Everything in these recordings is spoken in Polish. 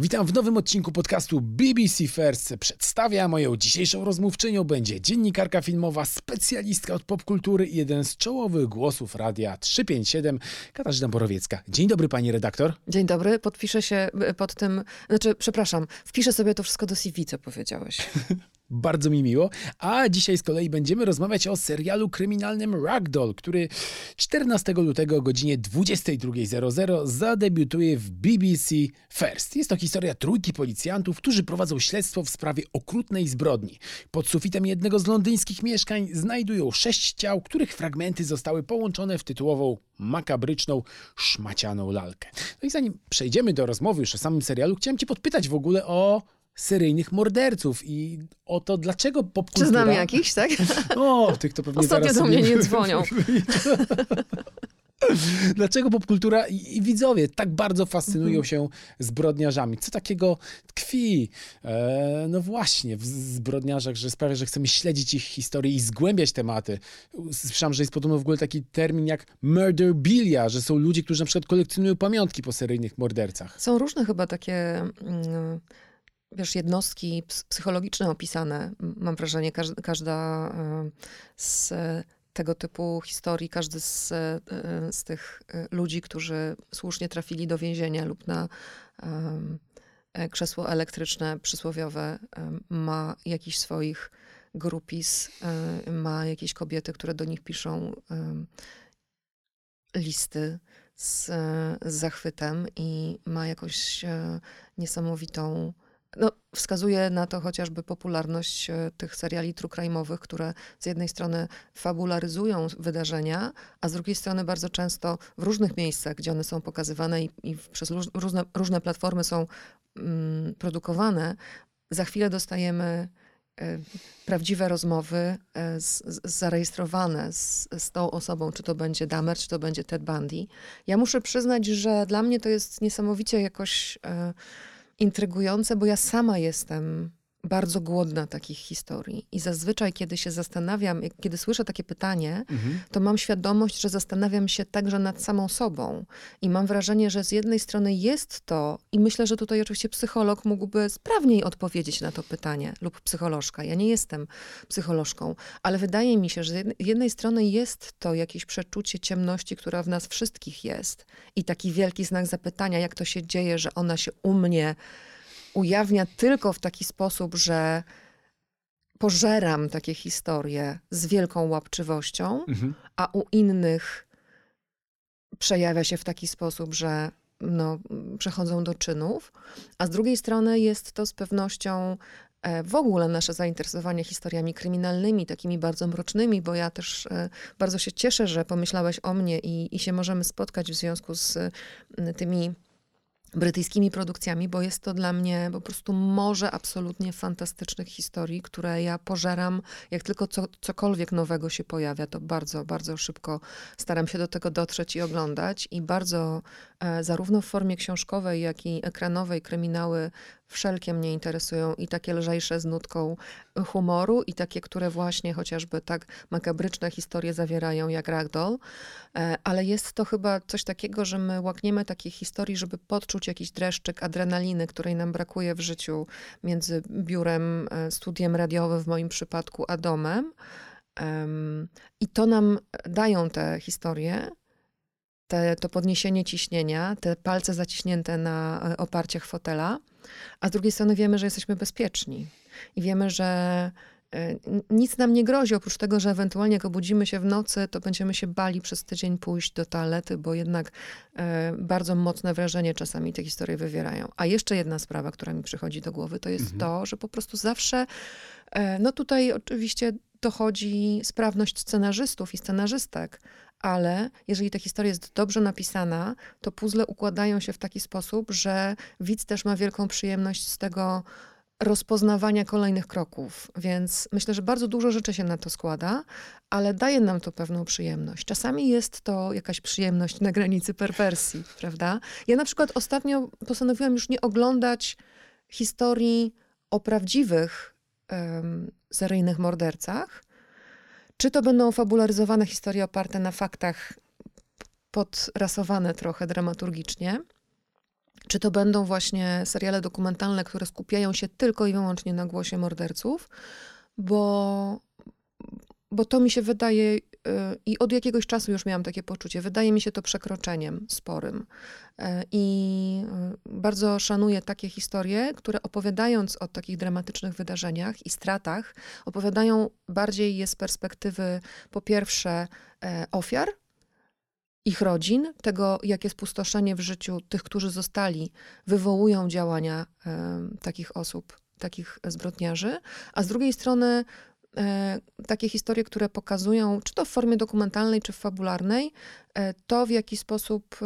Witam w nowym odcinku podcastu BBC First. Przedstawia moją dzisiejszą rozmówczynią będzie dziennikarka filmowa, specjalistka od popkultury i jeden z czołowych głosów Radia 357, Katarzyna Borowiecka. Dzień dobry pani redaktor. Dzień dobry, podpiszę się y, pod tym, znaczy przepraszam, wpiszę sobie to wszystko do CV, co powiedziałeś. Bardzo mi miło. A dzisiaj z kolei będziemy rozmawiać o serialu kryminalnym Ragdoll, który 14 lutego o godzinie 22.00 zadebiutuje w BBC First. Jest to historia trójki policjantów, którzy prowadzą śledztwo w sprawie okrutnej zbrodni. Pod sufitem jednego z londyńskich mieszkań znajdują sześć ciał, których fragmenty zostały połączone w tytułową makabryczną, szmacianą lalkę. No i zanim przejdziemy do rozmowy już o samym serialu, chciałem cię podpytać w ogóle o seryjnych morderców i o to, dlaczego popkultura... Czy znam jakiś, tak? O, tych to pewnie Ostatnio do mnie nie dzwonią. Dlaczego popkultura i, widzowie tak bardzo fascynują Mhm. się zbrodniarzami? Co takiego tkwi, e, no właśnie, w zbrodniarzach, że sprawia, że chcemy śledzić ich historię i zgłębiać tematy? Słyszałem, że jest podobno w ogóle taki termin jak murderbilia, że są ludzie, którzy na przykład kolekcjonują pamiątki po seryjnych mordercach. Są różne chyba takie, mm, wiesz, jednostki ps- psychologiczne opisane. Mam wrażenie, każda, y, z tego typu historii, każdy z, y, z tych y, ludzi, którzy słusznie trafili do więzienia lub na e, krzesło elektryczne przysłowiowe, ma jakiś swoich grupis, ma jakieś kobiety, które do nich piszą listy z, z zachwytem i ma jakąś e, niesamowitą. No, wskazuje na to chociażby popularność e, tych seriali true crime'owych, które z jednej strony fabularyzują wydarzenia, a z drugiej strony bardzo często w różnych miejscach, gdzie one są pokazywane i, i przez róż- różne, różne platformy są mm, produkowane, za chwilę dostajemy e, prawdziwe rozmowy e, z, z, zarejestrowane z, z tą osobą, czy to będzie Dahmer, czy to będzie Ted Bundy. Ja muszę przyznać, że dla mnie to jest niesamowicie jakoś intrygujące, bo ja sama jestem bardzo głodna takich historii. I zazwyczaj, kiedy się zastanawiam, kiedy słyszę takie pytanie, to mam świadomość, że zastanawiam się także nad samą sobą. I mam wrażenie, że z jednej strony jest to, i myślę, że tutaj oczywiście psycholog mógłby sprawniej odpowiedzieć na to pytanie, lub psycholożka. Ja nie jestem psycholożką, ale wydaje mi się, że z jednej strony jest to jakieś przeczucie ciemności, która w nas wszystkich jest. I taki wielki znak zapytania, jak to się dzieje, że ona się u mnie ujawnia tylko w taki sposób, że pożeram takie historie z wielką łapczywością, Mhm. a u innych przejawia się w taki sposób, że no, przechodzą do czynów, a z drugiej strony jest to z pewnością e, w ogóle nasze zainteresowanie historiami kryminalnymi, takimi bardzo mrocznymi, bo ja też e, bardzo się cieszę, że pomyślałeś o mnie i, i się możemy spotkać w związku z e, tymi brytyjskimi produkcjami, bo jest to dla mnie po prostu morze absolutnie fantastycznych historii, które ja pożeram, jak tylko co, cokolwiek nowego się pojawia, to bardzo, bardzo szybko staram się do tego dotrzeć i oglądać. I bardzo e, zarówno w formie książkowej, jak i ekranowej kryminały wszelkie mnie interesują i takie lżejsze z nutką humoru i takie, które właśnie chociażby tak makabryczne historie zawierają jak Ragdoll, E, ale jest to chyba coś takiego, że my łakniemy takich historii, żeby podczuć jakiś dreszczyk adrenaliny, której nam brakuje w życiu między biurem, e, studiem radiowym w moim przypadku, a domem. Em, I to nam dają te historie, te, to podniesienie ciśnienia, te palce zaciśnięte na e, oparciach fotela, a z drugiej strony wiemy, że jesteśmy bezpieczni i wiemy, że nic nam nie grozi, oprócz tego, że ewentualnie jak obudzimy się w nocy, to będziemy się bali przez tydzień pójść do toalety, bo jednak e, bardzo mocne wrażenie czasami te historie wywierają. A jeszcze jedna sprawa, która mi przychodzi do głowy, to jest Mhm. to, że po prostu zawsze, e, no tutaj oczywiście dochodzi sprawność scenarzystów i scenarzystek, ale jeżeli ta historia jest dobrze napisana, to puzzle układają się w taki sposób, że widz też ma wielką przyjemność z tego rozpoznawania kolejnych kroków. Więc myślę, że bardzo dużo rzeczy się na to składa, ale daje nam to pewną przyjemność. Czasami jest to jakaś przyjemność na granicy perwersji, prawda? Ja na przykład ostatnio postanowiłam już nie oglądać historii o prawdziwych em, seryjnych mordercach, czy to będą fabularyzowane historie oparte na faktach, podrasowane trochę dramaturgicznie, czy to będą właśnie seriale dokumentalne, które skupiają się tylko i wyłącznie na głosie morderców, bo, bo to mi się wydaje, y, i od jakiegoś czasu już miałam takie poczucie, wydaje mi się to przekroczeniem sporym. Y, I y, bardzo szanuję takie historie, które opowiadając o takich dramatycznych wydarzeniach i stratach, opowiadają bardziej je z perspektywy po pierwsze e, ofiar, ich rodzin, tego, jakie spustoszenie w życiu tych, którzy zostali, wywołują działania takich osób, takich zbrodniarzy, a z drugiej strony e, takie historie, które pokazują, czy to w formie dokumentalnej, czy fabularnej, e, to w jaki sposób,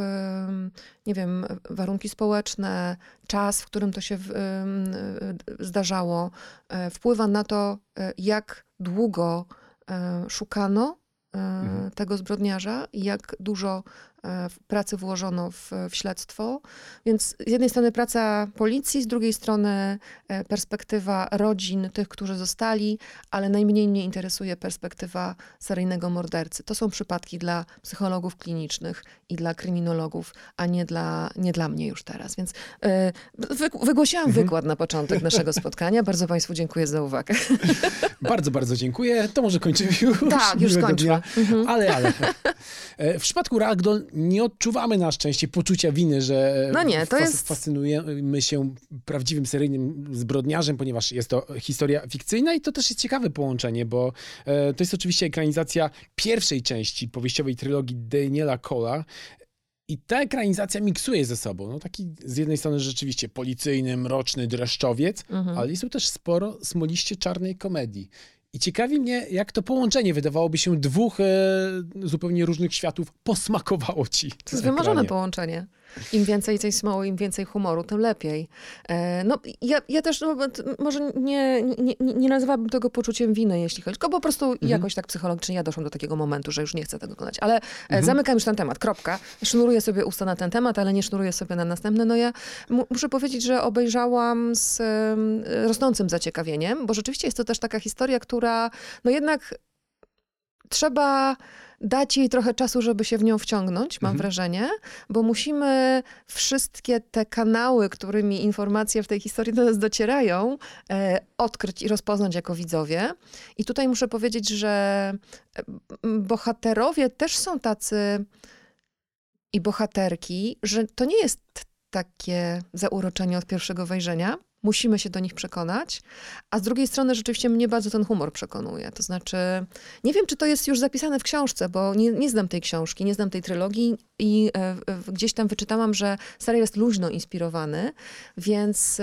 nie wiem, warunki społeczne, czas, w którym to się e, zdarzało, wpływa na to, jak długo szukano Mhm. tego zbrodniarza i jak dużo e, pracy włożono w, w śledztwo. Więc z jednej strony praca policji, z drugiej strony e, perspektywa rodzin, tych, którzy zostali, ale najmniej mnie interesuje perspektywa seryjnego mordercy. To są przypadki dla psychologów klinicznych i dla kryminologów, a nie dla, nie dla mnie już teraz. Więc e, wy, wygłosiłam Mhm. wykład na początek naszego spotkania. Bardzo Państwu dziękuję za uwagę. Bardzo, bardzo dziękuję. To może kończymy już. Tak, już dnia. Mhm. Ale, ale. E, W przypadku Ragdoll nie odczuwamy na szczęście poczucia winy, że No nie, to fas- jest- fascynujemy się prawdziwym seryjnym zbrodniarzem, ponieważ jest to historia fikcyjna i to też jest ciekawe połączenie, bo e, to jest oczywiście ekranizacja pierwszej części powieściowej trylogii Daniela Cola. I ta ekranizacja miksuje ze sobą. No taki z jednej strony rzeczywiście policyjny, mroczny dreszczowiec, Mhm. ale jest tu też sporo smoliście czarnej komedii. I ciekawi mnie, jak to połączenie wydawałoby się dwóch e, zupełnie różnych światów posmakowało ci. To jest wymarzone połączenie. Im więcej tej smoły, im więcej humoru, tym lepiej. E, no, ja, ja też no, może nie, nie, nie nazywałabym tego poczuciem winy, jeśli chodzi, tylko po prostu Mhm. jakoś tak psychologicznie ja doszłam do takiego momentu, że już nie chcę tego oglądać. Ale e, Mhm. zamykam już ten temat, kropka. Sznuruję sobie usta na ten temat, ale nie sznuruję sobie na następne. No ja mu, muszę powiedzieć, że obejrzałam z rosnącym zaciekawieniem, bo rzeczywiście jest to też taka historia, która no jednak trzeba dać jej trochę czasu, żeby się w nią wciągnąć, mam Mhm. wrażenie, bo musimy wszystkie te kanały, którymi informacje w tej historii do nas docierają, e, odkryć i rozpoznać jako widzowie. I tutaj muszę powiedzieć, że e, m, bohaterowie też są tacy i bohaterki, że to nie jest takie zauroczenie od pierwszego wejrzenia. Musimy się do nich przekonać. A z drugiej strony rzeczywiście mnie bardzo ten humor przekonuje. To znaczy, nie wiem, czy to jest już zapisane w książce, bo nie, nie znam tej książki, nie znam tej trylogii i e, gdzieś tam wyczytałam, że serial jest luźno inspirowany, więc...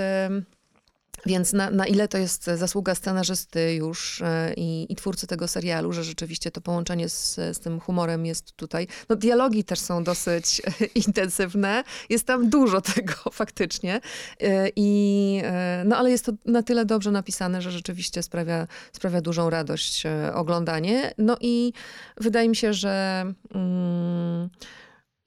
więc na, na ile to jest zasługa scenarzysty już e, i, i twórcy tego serialu, że rzeczywiście to połączenie z, z tym humorem jest tutaj. No dialogi też są dosyć e, intensywne. Jest tam dużo tego faktycznie. E, I, no ale jest to na tyle dobrze napisane, że rzeczywiście sprawia, sprawia dużą radość oglądanie. No i wydaje mi się, że mm,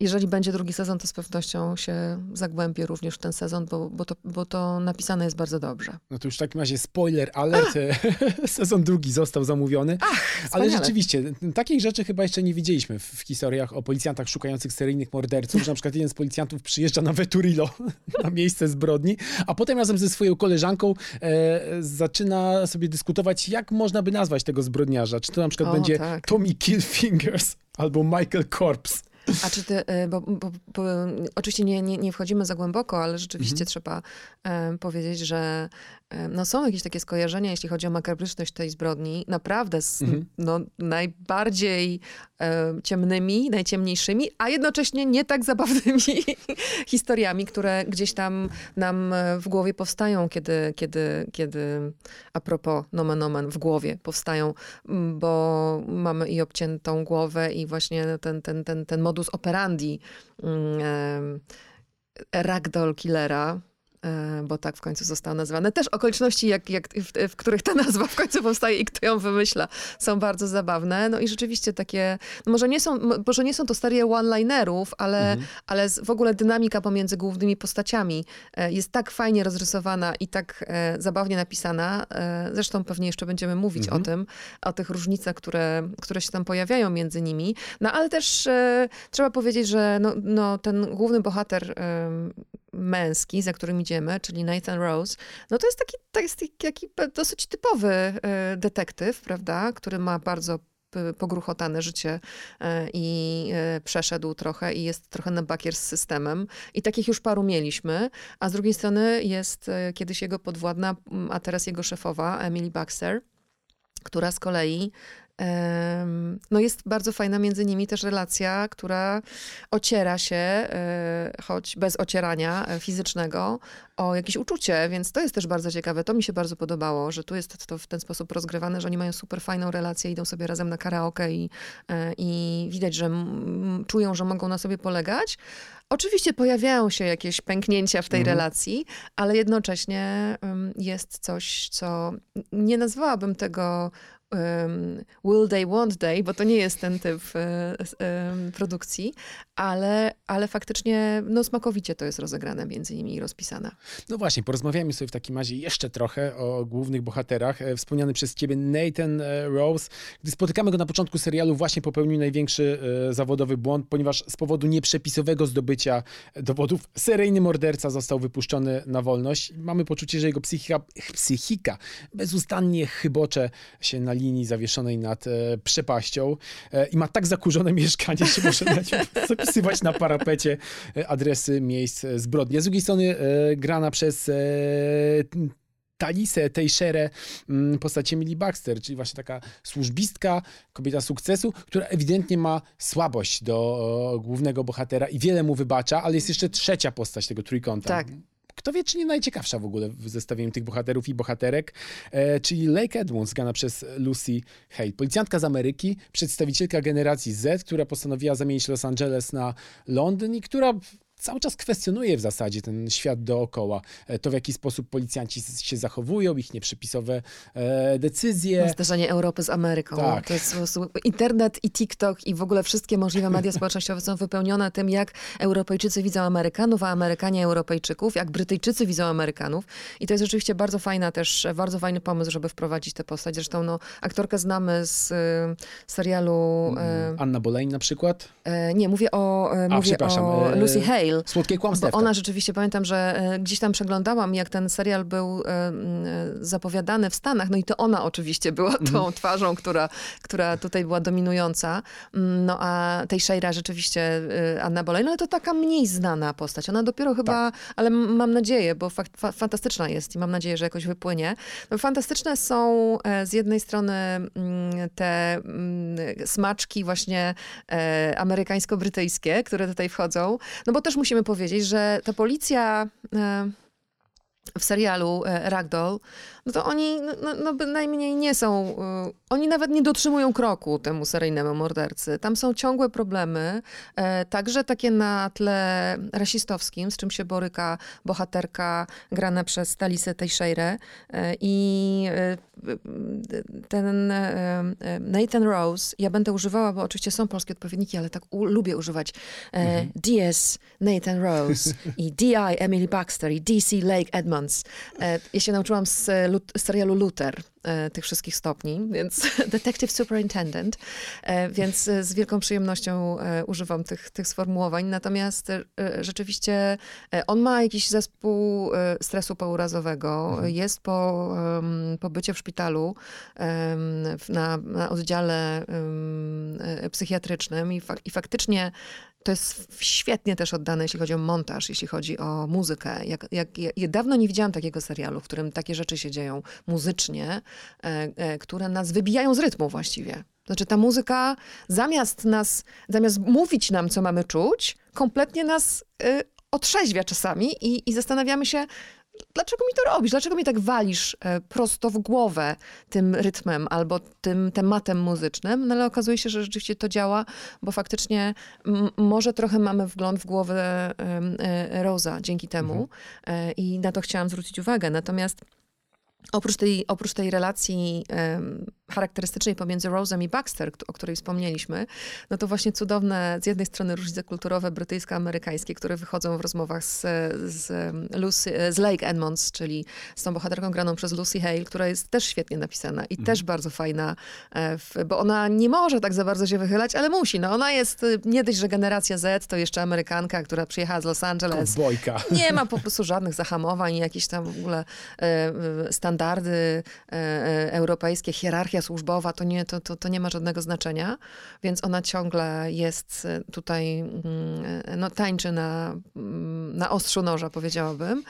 jeżeli będzie drugi sezon, to z pewnością się zagłębię również w ten sezon, bo, bo, to, bo to napisane jest bardzo dobrze. No to już w takim razie spoiler alert. Sezon drugi został zamówiony. Ale wspaniale. rzeczywiście, takich rzeczy chyba jeszcze nie widzieliśmy w, w historiach o policjantach szukających seryjnych morderców, że na przykład jeden z policjantów przyjeżdża na Veturillo, na miejsce zbrodni, a potem razem ze swoją koleżanką e, zaczyna sobie dyskutować, jak można by nazwać tego zbrodniarza. Czy to na przykład O, będzie tak. Tommy Killfingers albo Michael Corpse. A czy ty, y, bo, bo, bo oczywiście nie, nie, nie wchodzimy za głęboko, ale rzeczywiście trzeba e, powiedzieć, że e, no, są jakieś takie skojarzenia, jeśli chodzi o makabryczność tej zbrodni, naprawdę z Mhm. no, najbardziej e, ciemnymi, najciemniejszymi, a jednocześnie nie tak zabawnymi historiami, które gdzieś tam nam e, w głowie powstają, kiedy, kiedy, kiedy a propos nomen omen, w głowie powstają, bo mamy i obciętą głowę i właśnie ten, ten, ten, ten modus operandi mm, ragdoll killera, bo tak w końcu został nazwany. Też okoliczności, jak, jak w, w których ta nazwa w końcu powstaje i kto ją wymyśla, są bardzo zabawne. No i rzeczywiście takie, no może nie są, może nie są to serie one-linerów, ale, ale z, w ogóle dynamika pomiędzy głównymi postaciami e, jest tak fajnie rozrysowana i tak e, zabawnie napisana. E, zresztą pewnie jeszcze będziemy mówić Mhm. o tym, o tych różnicach, które, które się tam pojawiają między nimi. No ale też e, trzeba powiedzieć, że no, no, ten główny bohater męski, za którym idziemy, czyli Nathan Rose, no to jest taki, to jest taki dosyć typowy e, detektyw, prawda, który ma bardzo pogruchotane życie e, i e, przeszedł trochę i jest trochę na bakier z systemem. I takich już paru mieliśmy. A z drugiej strony jest kiedyś jego podwładna, a teraz jego szefowa, Emily Baxter, która z kolei no jest bardzo fajna między nimi też relacja, która ociera się, e, choć bez ocierania e, fizycznego, o jakieś uczucie, więc to jest też bardzo ciekawe. To mi się bardzo podobało, że tu jest to w ten sposób rozgrywane, że oni mają super fajną relację, idą sobie razem na karaoke i, e, i widać, że czują, że mogą na sobie polegać. Oczywiście pojawiają się jakieś pęknięcia w tej mhm. relacji, ale jednocześnie jest coś, co nie nazwałabym tego um, Will They, Won't They, bo to nie jest ten typ um, produkcji, ale, ale faktycznie no, smakowicie to jest rozegrane między nimi i rozpisane. No właśnie, porozmawiamy sobie w takim razie jeszcze trochę o głównych bohaterach. E, wspomniany przez ciebie Nathan e, Rose. Gdy spotykamy go na początku serialu, właśnie popełnił największy e, zawodowy błąd, ponieważ z powodu nieprzepisowego zdobycia dowodów seryjny morderca został wypuszczony na wolność. Mamy poczucie, że jego psychika, psychika bezustannie chybocze się na linii zawieszonej nad przepaścią i ma tak zakurzone mieszkanie, że może dać zapisywać na parapecie e, adresy miejsc e, zbrodni. A z drugiej strony e, grana przez Talisę Teixeirę mm, postaci Emily Baxter, czyli właśnie taka służbistka, kobieta sukcesu, która ewidentnie ma słabość do głównego bohatera i wiele mu wybacza, ale jest jeszcze trzecia postać tego trójkąta. Tak kto wie, czy nie najciekawsza w ogóle w zestawieniu tych bohaterów i bohaterek, e, czyli Lake Edmonds, grana przez Lucy Hale. Policjantka z Ameryki, przedstawicielka generacji Z, która postanowiła zamienić Los Angeles na Londyn i która cały czas kwestionuje w zasadzie ten świat dookoła. E, to, w jaki sposób policjanci się zachowują, ich nieprzepisowe e, decyzje. No, zderzenie Europy z Ameryką. Tak. To jest internet i TikTok i w ogóle wszystkie możliwe media społecznościowe są wypełnione tym, jak Europejczycy widzą Amerykanów, a Amerykanie Europejczyków, jak Brytyjczycy widzą Amerykanów. I to jest rzeczywiście bardzo fajna też, bardzo fajny pomysł, żeby wprowadzić tę postać. Zresztą no, aktorkę znamy z y, serialu... Y, Anna Boleyn na przykład? Y, nie, mówię o, a, mówię o Lucy Hale Słodkie kłamstwo. Bo ona rzeczywiście, pamiętam, że e, gdzieś tam przeglądałam, jak ten serial był e, e, zapowiadany w Stanach, no i to ona oczywiście była tą mhm. twarzą, która, która tutaj była dominująca. Mm, no a tej Sheira rzeczywiście Anna Bolej, no ale to taka mniej znana postać. Ona dopiero chyba, tak. ale mam nadzieję, bo fa fantastyczna jest i mam nadzieję, że jakoś wypłynie. No, fantastyczne są z jednej strony mm, te mm, smaczki właśnie amerykańsko-brytyjskie, które tutaj wchodzą, no bo też musimy powiedzieć, że ta policja e, w serialu e, Ragdoll, no to oni no, no, no bynajmniej nie są, y, oni nawet nie dotrzymują kroku temu seryjnemu mordercy. Tam są ciągłe problemy, e, także takie na tle rasistowskim, z czym się boryka bohaterka grana przez Talisę Teixeira e, i e, ten e, e, Nathan Rose, ja będę używała, bo oczywiście są polskie odpowiedniki, ale tak u, lubię używać e, mhm. DS Nathan Rose i DI Emily Baxter i DC Lake Edmonds. ja się nauczyłam z serialu Luther e, tych wszystkich stopni, więc Detective Superintendent, e, więc e, z wielką przyjemnością używam tych, tych sformułowań. Natomiast rzeczywiście on ma jakiś zespół stresu pourazowego, mhm. jest po pobycie w szpitalu na, na oddziale psychiatrycznym i, fa i faktycznie to jest świetnie też oddane, jeśli chodzi o montaż, jeśli chodzi o muzykę. Jak, jak, ja dawno nie widziałam takiego serialu, w którym takie rzeczy się dzieją muzycznie, e, e, które nas wybijają z rytmu właściwie. Znaczy ta muzyka zamiast nas, zamiast mówić nam, co mamy czuć, kompletnie nas y, otrzeźwia czasami i, i zastanawiamy się, dlaczego mi to robisz? Dlaczego mi tak walisz e, prosto w głowę tym rytmem albo tym tematem muzycznym? No ale okazuje się, że rzeczywiście to działa, bo faktycznie może trochę mamy wgląd w głowę e, Roza dzięki temu mhm. E, i na to chciałam zwrócić uwagę. Natomiast Oprócz tej, oprócz tej relacji charakterystycznej pomiędzy Rose'em i Baxter, o której wspomnieliśmy, no to właśnie cudowne z jednej strony różnice kulturowe brytyjsko-amerykańskie, które wychodzą w rozmowach z, z, Lucy, z Lake Edmonds, czyli z tą bohaterką graną przez Lucy Hale, która jest też świetnie napisana i mhm. też bardzo fajna, e, bo ona nie może tak za bardzo się wychylać, ale musi. No ona jest y, nie dość, że generacja Z, to jeszcze Amerykanka, która przyjechała z Los Angeles. Bojka. Nie ma po prostu żadnych zahamowań, jakieś tam w ogóle e, standardy e, europejskie, hierarchia służbowa, to nie, to, to, to nie ma żadnego znaczenia, więc ona ciągle jest tutaj, mm, no tańczy na, mm, na ostrzu noża, powiedziałabym,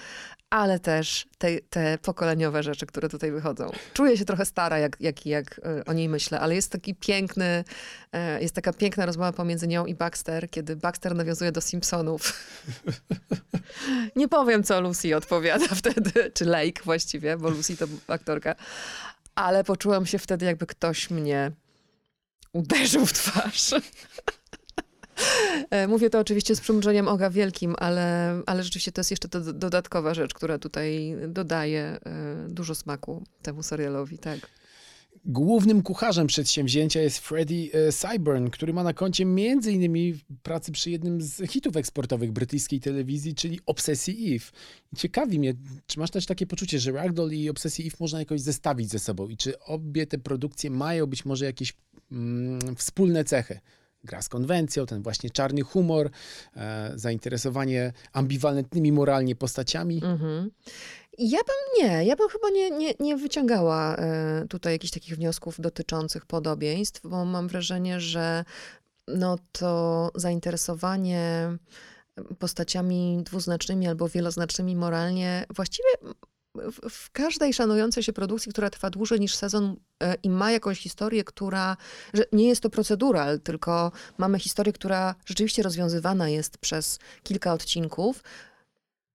ale też te, te pokoleniowe rzeczy, które tutaj wychodzą. Czuję się trochę stara, jak, jak, jak e, o niej myślę, ale jest taki piękny, e, jest taka piękna rozmowa pomiędzy nią i Baxter, kiedy Baxter nawiązuje do Simpsonów. Nie powiem, co Lucy odpowiada wtedy, czy Lake właściwie, bo Lucy to aktorka, ale poczułam się wtedy, jakby ktoś mnie uderzył w twarz. E, mówię to oczywiście z przymrużeniem oka wielkim, ale, ale rzeczywiście to jest jeszcze dodatkowa rzecz, która tutaj dodaje e, dużo smaku temu serialowi, tak. Głównym kucharzem przedsięwzięcia jest Freddie Cyburn, który ma na koncie m.in. pracy przy jednym z hitów eksportowych brytyjskiej telewizji, czyli Obsesji Eve. Ciekawi mnie, czy masz też takie poczucie, że Ragdoll i Obsesji Eve można jakoś zestawić ze sobą i czy obie te produkcje mają być może jakieś mm, wspólne cechy? Gra z konwencją, ten właśnie czarny humor, e, zainteresowanie ambiwalentnymi moralnie postaciami. Mhm. Ja bym nie, ja bym chyba nie, nie, nie wyciągała e, tutaj jakichś takich wniosków dotyczących podobieństw, bo mam wrażenie, że no to zainteresowanie postaciami dwuznacznymi albo wieloznacznymi moralnie właściwie w każdej szanującej się produkcji, która trwa dłużej niż sezon e, i ma jakąś historię, która, że nie jest to procedural, tylko mamy historię, która rzeczywiście rozwiązywana jest przez kilka odcinków,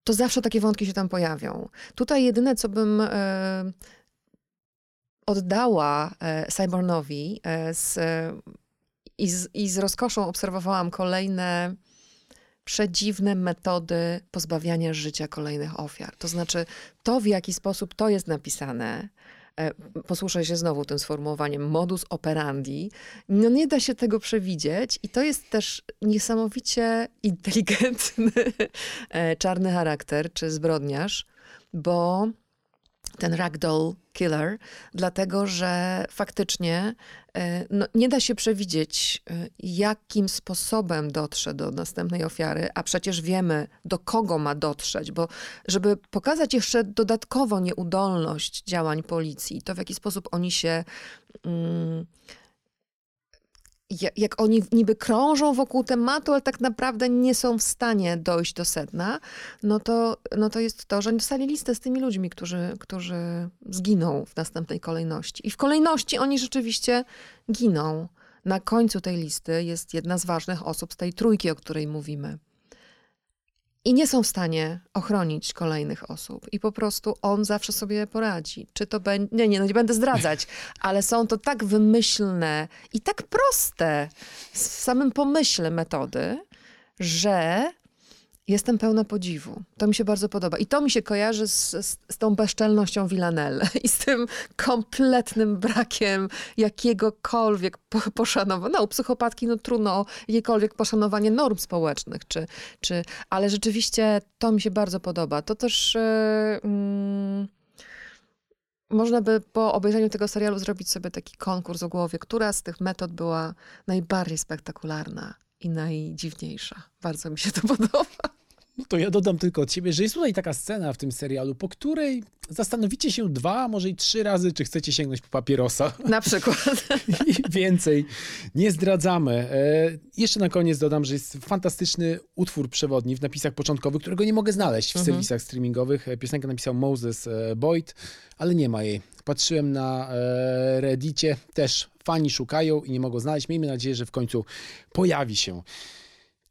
to zawsze takie wątki się tam pojawią. Tutaj jedyne, co bym e, oddała e, e, z, i, z, i z rozkoszą obserwowałam kolejne przedziwne metody pozbawiania życia kolejnych ofiar. To znaczy, to w jaki sposób to jest napisane, e, posłuszę się znowu tym sformułowaniem modus operandi, no nie da się tego przewidzieć i to jest też niesamowicie inteligentny e, czarny charakter czy zbrodniarz, bo ten ragdoll killer, dlatego że faktycznie e, no, nie da się przewidzieć, e, jakim sposobem dotrze do następnej ofiary, a przecież wiemy, do kogo ma dotrzeć, bo żeby pokazać jeszcze dodatkowo nieudolność działań policji, to w jaki sposób oni się. Mm, jak oni niby krążą wokół tematu, ale tak naprawdę nie są w stanie dojść do sedna, no to, no to jest to, że dostali listę z tymi ludźmi, którzy, którzy zginą w następnej kolejności. I w kolejności oni rzeczywiście giną. Na końcu tej listy jest jedna z ważnych osób z tej trójki, o której mówimy i nie są w stanie ochronić kolejnych osób. I po prostu on zawsze sobie poradzi. Czy to będzie. Nie, nie, no nie będę zdradzać, ale są to tak wymyślne i tak proste w samym pomyśle metody, że Jestem pełna podziwu. To mi się bardzo podoba. I to mi się kojarzy z, z, z tą bezczelnością Villanelle i z tym kompletnym brakiem jakiegokolwiek po, poszanowania. No, psychopatki no trudno jakiekolwiek poszanowanie norm społecznych, czy, czy, ale rzeczywiście to mi się bardzo podoba. To też... Yy, yy, można by po obejrzeniu tego serialu zrobić sobie taki konkurs o głowie, która z tych metod była najbardziej spektakularna i najdziwniejsza. Bardzo mi się to podoba. No to ja dodam tylko od siebie, że jest tutaj taka scena w tym serialu, po której zastanowicie się dwa, może i trzy razy, czy chcecie sięgnąć po papierosa. Na przykład. I więcej nie zdradzamy. E, jeszcze na koniec dodam, że jest fantastyczny utwór przewodni w napisach początkowych, którego nie mogę znaleźć w mhm. serwisach streamingowych. E, piosenkę napisał Moses e, Boyd, ale nie ma jej. Patrzyłem na e, Reddicie, też fani szukają i nie mogą znaleźć. Miejmy nadzieję, że w końcu pojawi się.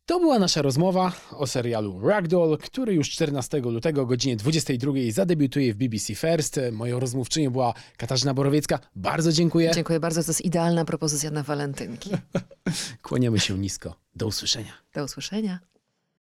To była nasza rozmowa o serialu Ragdoll, który już 14 lutego o godzinie 22 zadebiutuje w BBC First. Moją rozmówczynią była Katarzyna Borowiecka. Bardzo dziękuję. Dziękuję bardzo, to jest idealna propozycja na walentynki. Kłaniamy się nisko. Do usłyszenia. Do usłyszenia.